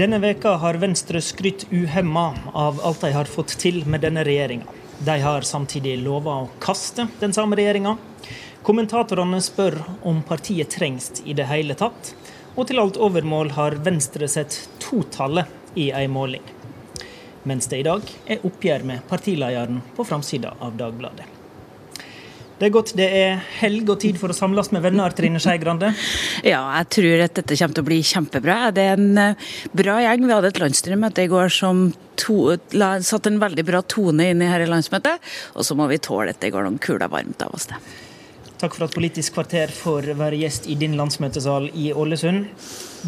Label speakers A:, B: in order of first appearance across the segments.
A: Denne veka har Venstre skrytt uhemma av alt de har fått til med denne regjeringa. De har samtidig lova å kaste den samme regjeringa. Kommentatorene spør om partiet trengs i det hele tatt. Og til alt overmål har Venstre sett totallet i ei måling. Mens det i dag er oppgjør med partilederen på framsida av Dagbladet. Det er godt det er helg og tid for å samles med venner, Trine Skei Grande.
B: Ja, jeg tror at dette kommer til å bli kjempebra. Det er en eh, bra gjeng. Vi hadde et landsstyremøte i går som to, la, satte en veldig bra tone inn i dette landsmøtet. Og så må vi tåle at det går noen kuler varmt av oss, det.
A: Takk for at Politisk kvarter får være gjest i din landsmøtesal i Ålesund.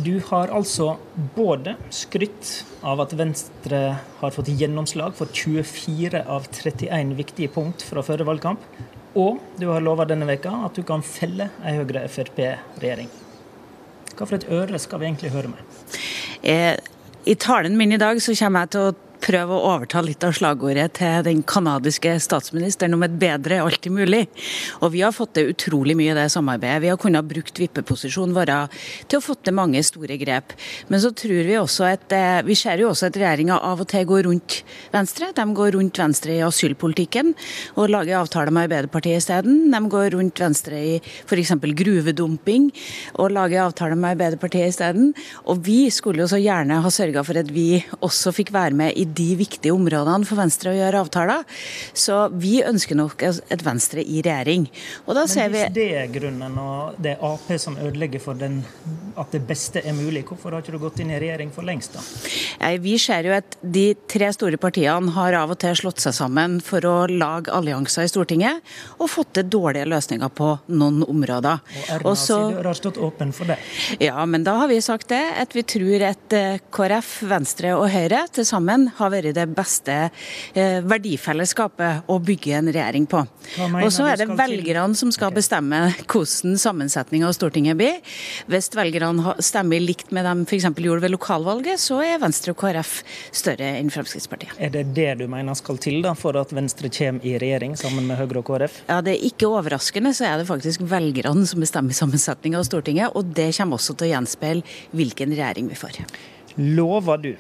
A: Du har altså både skrytt av at Venstre har fått gjennomslag for 24 av 31 viktige punkt fra forrige valgkamp, og du har lova denne veka at du kan felle ei Høyre-Frp-regjering. Hva for et øre skal vi egentlig høre med?
B: Eh, I talen min i dag så kommer jeg til å prøve å overta litt av slagordet til den canadiske statsministeren om et bedre alltid mulig. Og vi har fått til utrolig mye i det samarbeidet. Vi har kunnet brukt vippeposisjonen vår til å få til mange store grep. Men så tror vi også at eh, vi ser jo også at regjeringa av og til går rundt Venstre. De går rundt Venstre i asylpolitikken og lager avtaler med Arbeiderpartiet isteden. De går rundt Venstre i f.eks. gruvedumping og lager avtaler med Arbeiderpartiet isteden. Og vi skulle jo så gjerne ha sørga for at vi også fikk være med i de viktige områdene for Venstre å gjøre avtaler. Så vi ønsker nok et Venstre i regjering.
A: Og da Men ser vi... Hvis det er grunnen, og det er Ap som ødelegger for den, at det beste er mulig, hvorfor har ikke du gått inn i regjering for lengst, da?
B: vi ser jo at de tre store partiene har av og til slått seg sammen for å lage allianser i Stortinget, og fått til dårlige løsninger på noen områder.
A: Og Erna så... har stått åpen for det?
B: Ja, men da har vi sagt det, at vi tror at eh, KrF, Venstre og Høyre til sammen har vært det beste eh, verdifellesskapet å bygge en regjering på. Og så er det velgerne som skal bestemme hvordan sammensetninga av Stortinget blir. Hvis velgerne stemmer likt med dem f.eks. gjorde ved lokalvalget, så er Venstre og KrF større enn Fremskrittspartiet.
A: Er det det du mener skal til da, for at Venstre kommer i regjering sammen med Høyre og KrF?
B: Ja, Det er ikke overraskende, så er det faktisk velgerne som bestemmer sammensetninga av Stortinget. Og det kommer også til å gjenspeile hvilken regjering vi får.
A: Lover du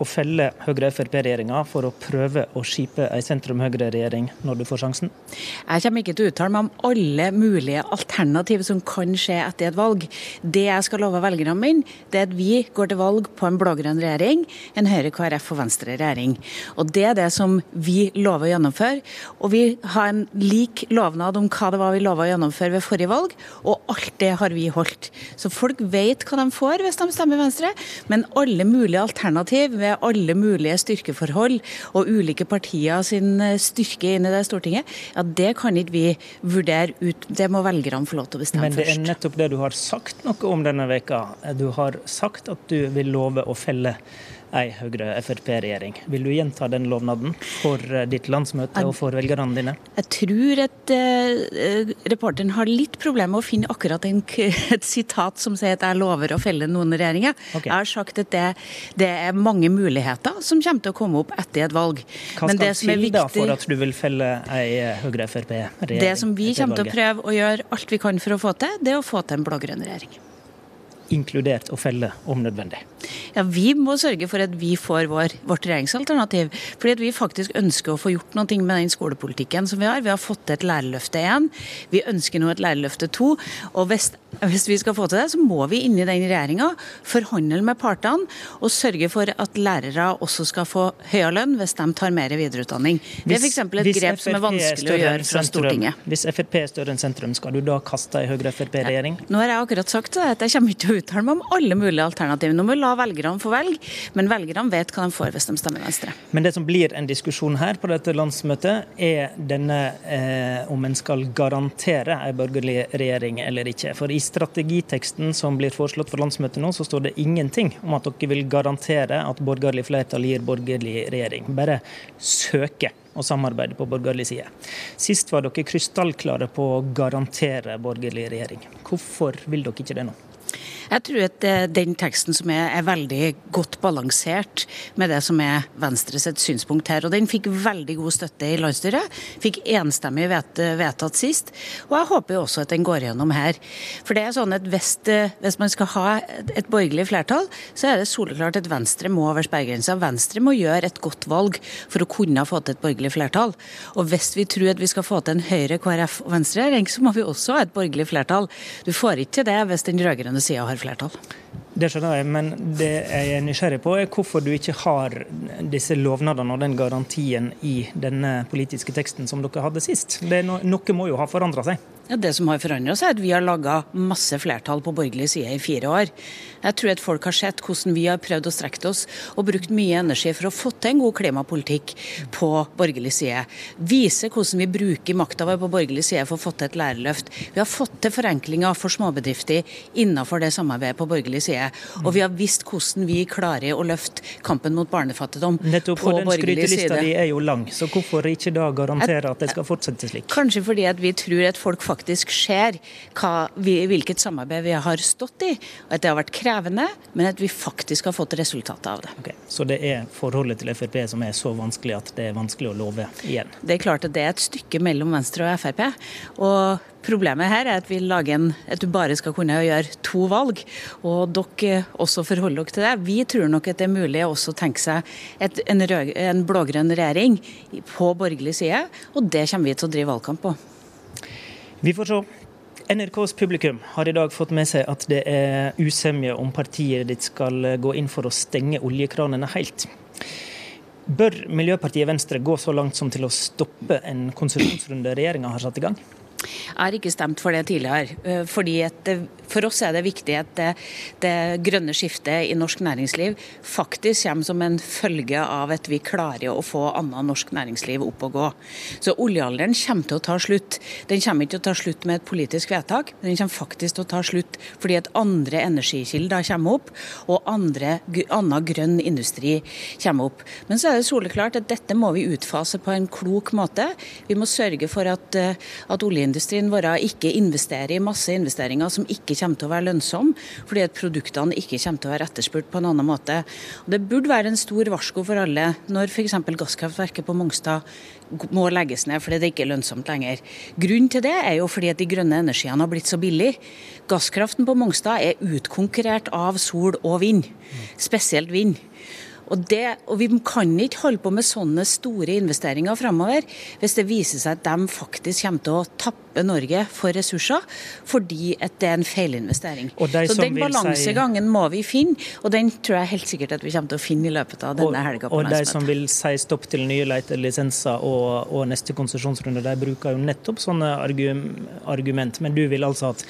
A: å felle Høyre-Frp-regjeringa for å prøve å skipe ei sentrum-Høyre-regjering når du får sjansen?
B: Jeg kommer ikke til å uttale meg om alle mulige alternativer som kan skje etter et valg. Det jeg skal love velgerne mine, det er at vi går til valg på en blå-grønn regjering, en Høyre, KrF og Venstre-regjering. Og Det er det som vi lover å gjennomføre. Og vi har en lik lovnad om hva det var vi lova å gjennomføre ved forrige valg, og alt det har vi holdt. Så folk vet hva de får hvis de stemmer Venstre, men alle mulige alternativ ved alle mulige styrkeforhold og ulike partier sin eh, styrke inn i det Stortinget, ja, det kan ikke vi vurdere ut. Det må velgerne få lov til å bestemme
A: først. Men det er nettopp det du har sagt noe om denne veka. Du har sagt at du vil love å felle ei Høyre-Frp-regjering. Vil du gjenta den lovnaden for eh, ditt landsmøte og for velgerne dine?
B: Jeg tror at uh, reporteren har litt problemer med å finne akkurat en, et sitat som sier at jeg lover å felle noen regjeringer. Okay. Jeg har sagt at det, det, er mange muligheter som kommer til å komme opp etter et valg.
A: Hva skal til viktig, da for at du vil felle ei Høyre-Frp-regjering?
B: Det som vi kommer til å prøve å gjøre alt vi kan for å få til, det er å få til en blå-grønn regjering
A: inkludert å felle om nødvendig.
B: Ja, Vi må sørge for at vi får vår, vårt regjeringsalternativ. Fordi at vi faktisk ønsker å få gjort noe med den skolepolitikken som vi har. Vi har fått til et lærerløfte én. Vi ønsker nå et lærerløfte to. Og hvis, hvis, vi skal få til det, så må vi inn i den regjeringa forhandle med partene og sørge for at lærere også skal få høyere lønn hvis de tar mer videreutdanning. Det er f.eks. et grep som er vanskelig å gjøre fra Stortinget.
A: Hvis Frp er større enn sentrum, skal du da kaste ei Høyre-Frp-regjering?
B: Nå har jeg akkurat sagt det, at jeg kommer ikke til å uttale meg om alle mulige alternativer. Nå må vi la velgerne få velge, men velgerne vet hva de får hvis de stemmer Venstre.
A: Men det som blir en diskusjon her på dette landsmøtet, er denne eh, om en skal garantere en borgerlig regjering eller ikke. For i strategiteksten som blir foreslått for landsmøtet nå, så står det ingenting om at dere vil garantere at borgerlig flertall gir borgerlig regjering. Bare søke og samarbeide på borgerlig side. Sist var dere krystallklare på å garantere borgerlig regjering. Hvorfor vil dere ikke det nå?
B: Jeg tror at den teksten som er, er veldig godt balansert med det som er Venstre sitt synspunkt her. Og den fikk veldig god støtte i landsstyret. Fikk enstemmig vedtatt sist. Og jeg håper jo også at den går gjennom her. For det er sånn at hvis, hvis man skal ha et borgerlig flertall, så er det soleklart at Venstre må over sperregrensa. Venstre må gjøre et godt valg for å kunne få til et borgerlig flertall. Og hvis vi tror at vi skal få til en Høyre, KrF og Venstre-regjering, så må vi også ha et borgerlig flertall. Du får ikke til det hvis den rød-grønne sida har flertall.
A: Det skjønner jeg, men det jeg er nysgjerrig på, er hvorfor du ikke har disse lovnadene og den garantien i denne politiske teksten som dere hadde sist. No noe må jo ha forandra seg?
B: Ja, Det som har forandra seg, er at vi har laga masse flertall på borgerlig side i fire år. Jeg tror at folk har sett hvordan vi har prøvd å strekke oss og brukt mye energi for å få til en god klimapolitikk på borgerlig side. Vise hvordan vi bruker makta vår på borgerlig side for å få til et lærerløft. Vi har fått til forenklinger for småbedrifter innenfor det samarbeidet på borgerlig side. Og vi har visst hvordan vi klarer å løfte kampen mot barnefattigdom
A: Nettopp,
B: på borgerlig side.
A: og
B: borgerlig
A: den
B: skrytelista
A: di er jo lang, så hvorfor ikke da garantere at det skal fortsette slik?
B: Kanskje fordi at vi tror at folk faktisk ser hva vi, hvilket samarbeid vi har stått i, og at det har vært krevende, men at vi faktisk har fått resultatet av det.
A: Okay, så det er forholdet til Frp som er så vanskelig at det er vanskelig å love igjen?
B: Det er klart at det er et stykke mellom Venstre og Frp. og Problemet her er at vi lager en, at du bare skal kunne gjøre to valg, og dere også forholder dere til det. Vi tror nok at det er mulig å også tenke seg et, en, rød, en blå-grønn regjering på borgerlig side, og det kommer vi til å drive valgkamp på.
A: Vi får se. NRKs publikum har i dag fått med seg at det er usemje om partiet ditt skal gå inn for å stenge oljekranene helt. Bør Miljøpartiet Venstre gå så langt som til å stoppe en konsesjonsrunde regjeringa har satt i gang?
B: Jeg har ikke stemt for det tidligere. Eh, fordi det, For oss er det viktig at det, det, grønne skiftet i norsk næringsliv faktisk kommer som en følge av at vi klarer å få annet norsk næringsliv opp og gå. Så oljealderen kommer til å ta slutt. Den kommer ikke til å ta slutt med et politisk vedtak, men den kommer faktisk til å ta slutt fordi at andre energikilder kommer opp, og andre, annen grønn industri kommer opp. Men så er det soleklart at dette må vi utfase på en klok måte. Vi må sørge for at, eh, at oljeindustrien vår ikke investerer i masse investeringer som kommer til å være lønnsomme, fordi at produktene ikke kommer til å være etterspurt på en annen måte. Og det burde være en stor varsko for alle når f.eks. gasskraftverket på Mongstad må legges ned fordi det ikke er lønnsomt lenger. Grunnen til det er jo fordi at de grønne energiene har blitt så billige. Gasskraften på Mongstad er utkonkurrert av sol og vind, spesielt vind. Og, det, og, Vi kan ikke holde på med sånne store investeringer framover hvis det viser seg at de faktisk kommer til å tappe Norge for ressurser fordi at det er en feilinvestering. Så Den balansegangen si... må vi finne, og den tror jeg helt sikkert at vi kommer til å finne i løpet av denne helga.
A: Og, og de som vil si stopp til nye letelisenser og, og neste konsesjonsrunde, de bruker jo nettopp sånne argument. Men du vil altså at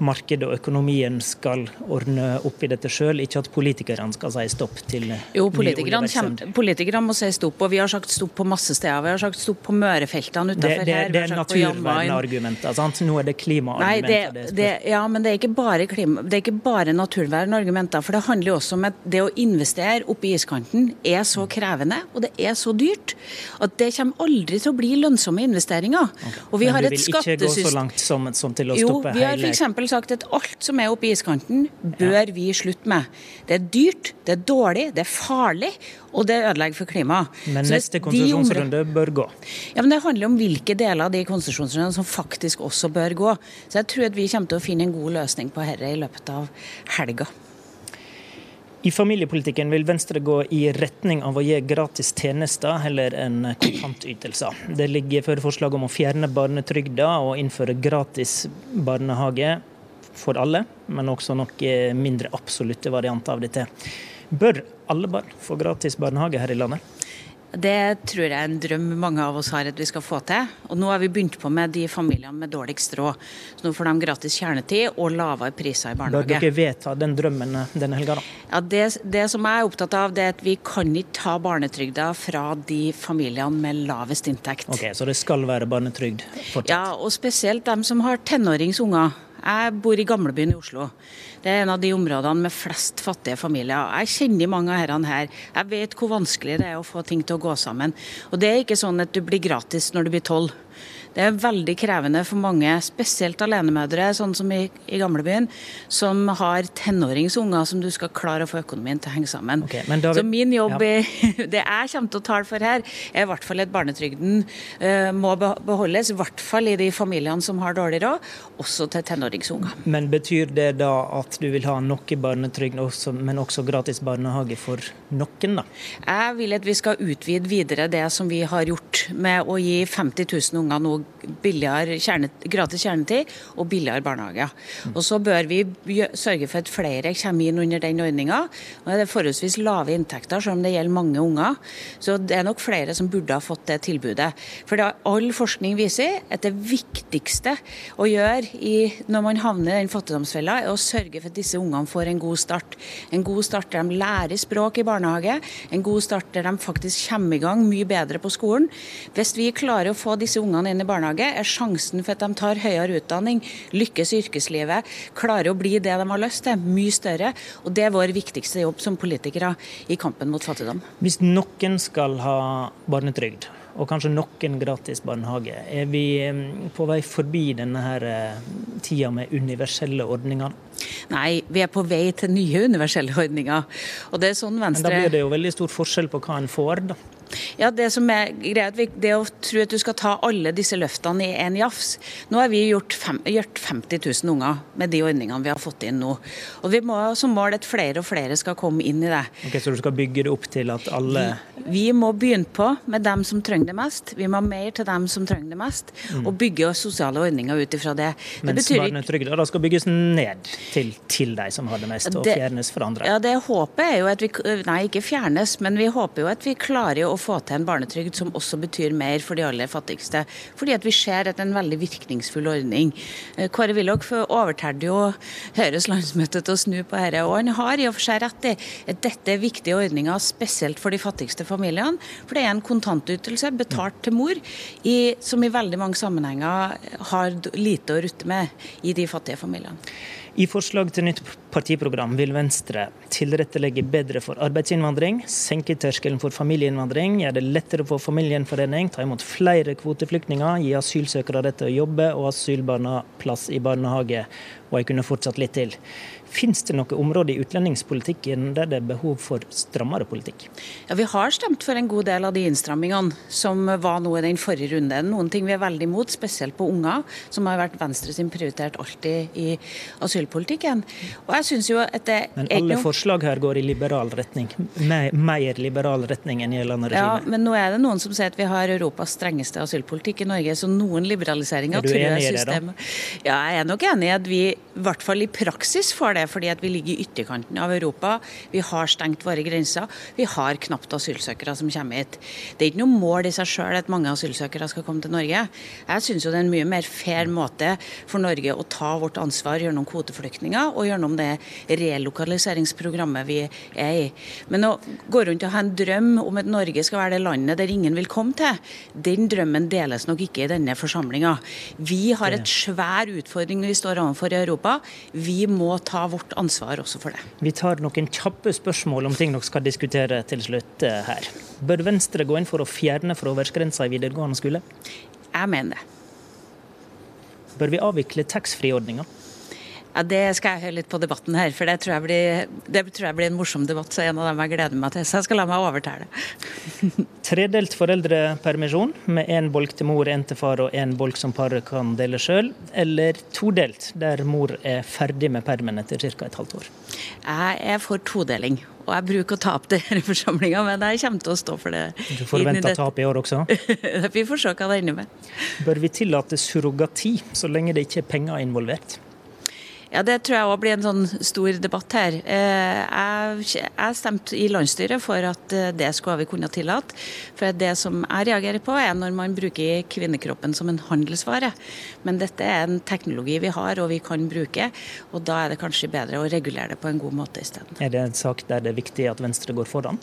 A: markedet og økonomien skal ordne opp i dette sjøl, ikke at politikerne skal si stopp til
B: jo, politikerne, politikerne må si stopp, og vi har sagt stopp på masse steder. Vi har sagt stopp på Mørefeltene utenfor
A: her. Det er naturvernargumenter, sant? Nå er det klimaargumenter.
B: Det, det, ja, men det er ikke bare, klima, det er ikke bare naturvernargumenter. For det handler jo også om at det å investere oppe i iskanten er så krevende, og det er så dyrt, at det kommer aldri til å bli lønnsomme investeringer.
A: Okay. Og vi men har du vil ikke gå så langt som, som til å stoppe
B: hele Jo, vi har f.eks. sagt at alt som er oppe i iskanten, bør ja. vi slutte med. Det er dyrt, det er dårlig, det er farlig, og det ødelegger for klimaet.
A: Men neste konsesjonsrunde bør gå?
B: Ja, men Det handler om hvilke deler av de konsesjonsrundene som faktisk også bør gå. Så jeg tror at vi kommer til å finne en god løsning på dette i løpet av helga.
A: I familiepolitikken vil Venstre gå i retning av å gi gratis tjenester heller enn kontantytelser. Det ligger for forslag om å fjerne barnetrygda og innføre gratis barnehage for alle, men også noe mindre absolutte varianter av dette. Bør alle barn få gratis barnehage her i landet?
B: Det tror jeg er en drøm mange av oss har at vi skal få til. Og nå har vi begynt på med de familiene med dårligst råd. Så nå får de gratis kjernetid og lavere priser i barnehage.
A: Bør dere vedta den drømmen denne helga, da?
B: Ja, det, det, som jeg er opptatt av, det er at vi kan ikke ta barnetrygda fra de familiene med lavest inntekt.
A: Ok, Så det skal være barnetrygd fortsatt?
B: Ja, og spesielt dem som har tenåringsunger. Jeg bor i gamlebyen i Oslo. Det er en av de områdene med flest fattige familier. Jeg kjenner mange av herrene her. Jeg vet hvor vanskelig det er å få ting til å gå sammen. Og det er ikke sånn at du blir gratis når du blir tolv. Det er veldig krevende for mange, spesielt alenemødre, sånn som i, i gamlebyen, som har tenåringsunger som du skal klare å få økonomien til å henge sammen. Okay, David, Så min jobb, ja. det jeg kommer til å tale for her, er i hvert fall at barnetrygden uh, må beholdes, i hvert fall i de familiene som har dårlig råd, også til tenåringsunger.
A: Men betyr det da at du vil ha noe barnetrygd, også, men også gratis barnehage for noen, da?
B: Jeg vil at vi skal utvide videre det som vi har gjort med å gi 50 000 unger nå kjerne, gratis kjernetid og billigere barnehage. Og Så bør vi sørge for at flere kommer inn under den ordninga. Det er forholdsvis lave inntekter, selv om det gjelder mange unger. Så det er nok flere som burde ha fått det tilbudet. For det all forskning viser at det viktigste å gjøre i, når man havner i den fattigdomsfella, er å sørge for at disse ungene får en god start. En god start der de lærer språk i barnehage, en god start der de faktisk kommer i gang mye bedre på skolen. Hvis vi klarer å få disse ungene inn i barnehage, er sjansen for at de tar høyere utdanning, lykkes i yrkeslivet, klarer å bli det de har lyst til, mye større. Og det er vår viktigste jobb som politikere i kampen mot fattigdom.
A: Hvis noen skal ha barnetrygd, og kanskje noen gratis barnehage. Er vi på vei forbi denne her eh, tida med universelle ordninger?
B: Nei, vi er på vei til nye universelle ordninger. Og det er sånn Venstre...
A: Men Da blir det jo veldig stor forskjell på hva en får, da.
B: Ja, Det som er greit, det å tro at du skal ta alle disse løftene i én jafs Nå har vi gjort, fem, gjort 50 000 unger med de ordningene vi har fått inn nå. Og Vi må ha som mål at flere og flere skal komme inn i det.
A: Ok, Så du skal bygge det opp til at alle
B: Vi, vi må begynne på med dem som trenger det mest. Vi må ha mer til dem som trenger det mest, mm. og bygge sosiale ordninger ut ifra det.
A: det Mens barnetrygda da skal bygges ned til, til de som har det mest, og fjernes for andre?
B: Ja, det håpet er jo at vi Nei, ikke fjernes, men vi håper jo at vi klarer å få til en barnetrygd som også betyr mer for de aller fattigste. Fordi at vi ser at det er en veldig virkningsfull ordning. Eh, Kåre Willoch overtalte jo Høyres landsmøte til å snu på dette, og han har i og for seg rett i at dette er viktige ordninger, spesielt for de fattigste familiene. For det er en kontantytelse betalt til mor, i, som i veldig mange sammenhenger har lite å rutte med i de fattige familiene.
A: I forslag til nytt partiprogram vil Venstre tilrettelegge bedre for arbeidsinnvandring, senke terskelen for familieinnvandring, gjøre det lettere for familiegjenforening, ta imot flere kvoteflyktninger, gi asylsøkere rett til å jobbe og asylbarna plass i barnehage. Og jeg kunne fortsatt litt til. Fins det noe område i utlendingspolitikken der det er behov for strammere politikk?
B: Ja, Vi har stemt for en god del av de innstrammingene som var nå i den forrige runden. Noen ting vi er veldig imot, spesielt på unger, som har vært Venstre sin prioritert alltid i asylpolitikken. Og jeg synes jo at det
A: Men alle noe... forslag her går i liberal retning? Mer, mer liberal retning enn gjeldende regime?
B: Ja, men nå er det noen som sier at vi har Europas strengeste asylpolitikk i Norge, så noen liberaliseringer
A: tror jeg systemet
B: Ja, jeg er nok enig i at vi i hvert fall i praksis får det, fordi at vi ligger i ytterkanten av Europa. Vi har stengt våre grenser. Vi har knapt asylsøkere som kommer hit. Det er ikke noe mål i seg sjøl at mange asylsøkere skal komme til Norge. Jeg syns det er en mye mer fair måte for Norge å ta vårt ansvar gjennom kvoteflyktninger og gjennom det relokaliseringsprogrammet vi er i. Men å gå rundt og ha en drøm om at Norge skal være det landet der ingen vil komme til, den drømmen deles nok ikke i denne forsamlinga. Vi har et svær utfordring vi står overfor i Europa. Vi må ta vårt ansvar også for det.
A: Vi tar noen kjappe spørsmål om ting dere skal diskutere til slutt eh, her. Bør Venstre gå inn for å fjerne fraværsgrensa i videregående skole?
B: Jeg mener det.
A: Bør vi avvikle taxfree-ordninga?
B: Ja, Det skal jeg høre litt på debatten her, for det tror jeg blir, det tror jeg blir en morsom debatt. Så en av dem jeg gleder meg til. Så jeg skal la meg overtale.
A: Tredelt foreldrepermisjon med én bolk til mor, én til far og én bolk som paret kan dele sjøl. Eller todelt, der mor er ferdig med permen etter ca. et halvt år.
B: Jeg er for todeling. Og jeg bruker å ta opp det her i forsamlinga, men jeg kommer til å stå for det.
A: Du forventer tap i år også?
B: Vi får se hva det ender med.
A: Bør vi tillate surrogati så lenge det ikke er penger involvert?
B: Ja, Det tror jeg òg blir en sånn stor debatt her. Eh, jeg stemte i landsstyret for at eh, det skulle vi kunne tillate. For det som jeg reagerer på, er når man bruker kvinnekroppen som en handelsvare. Men dette er en teknologi vi har og vi kan bruke, og da er det kanskje bedre å regulere det på en god måte isteden.
A: Er det en sak der det er viktig at Venstre går foran?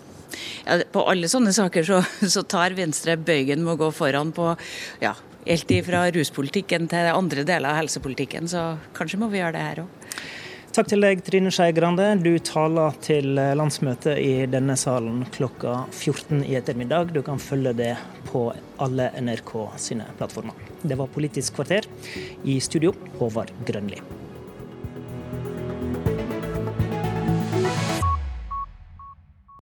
B: Ja, på alle sånne saker så, så tar Venstre bøygen med å gå foran på ja, helt fra ruspolitikken til andre deler av helsepolitikken, så kanskje må vi gjøre det her òg.
A: Takk til deg, Trine Skei Grande. Du taler til landsmøtet i denne salen klokka 14 i ettermiddag. Du kan følge det på alle NRK sine plattformer. Det var Politisk kvarter. I studio, Håvard Grønli.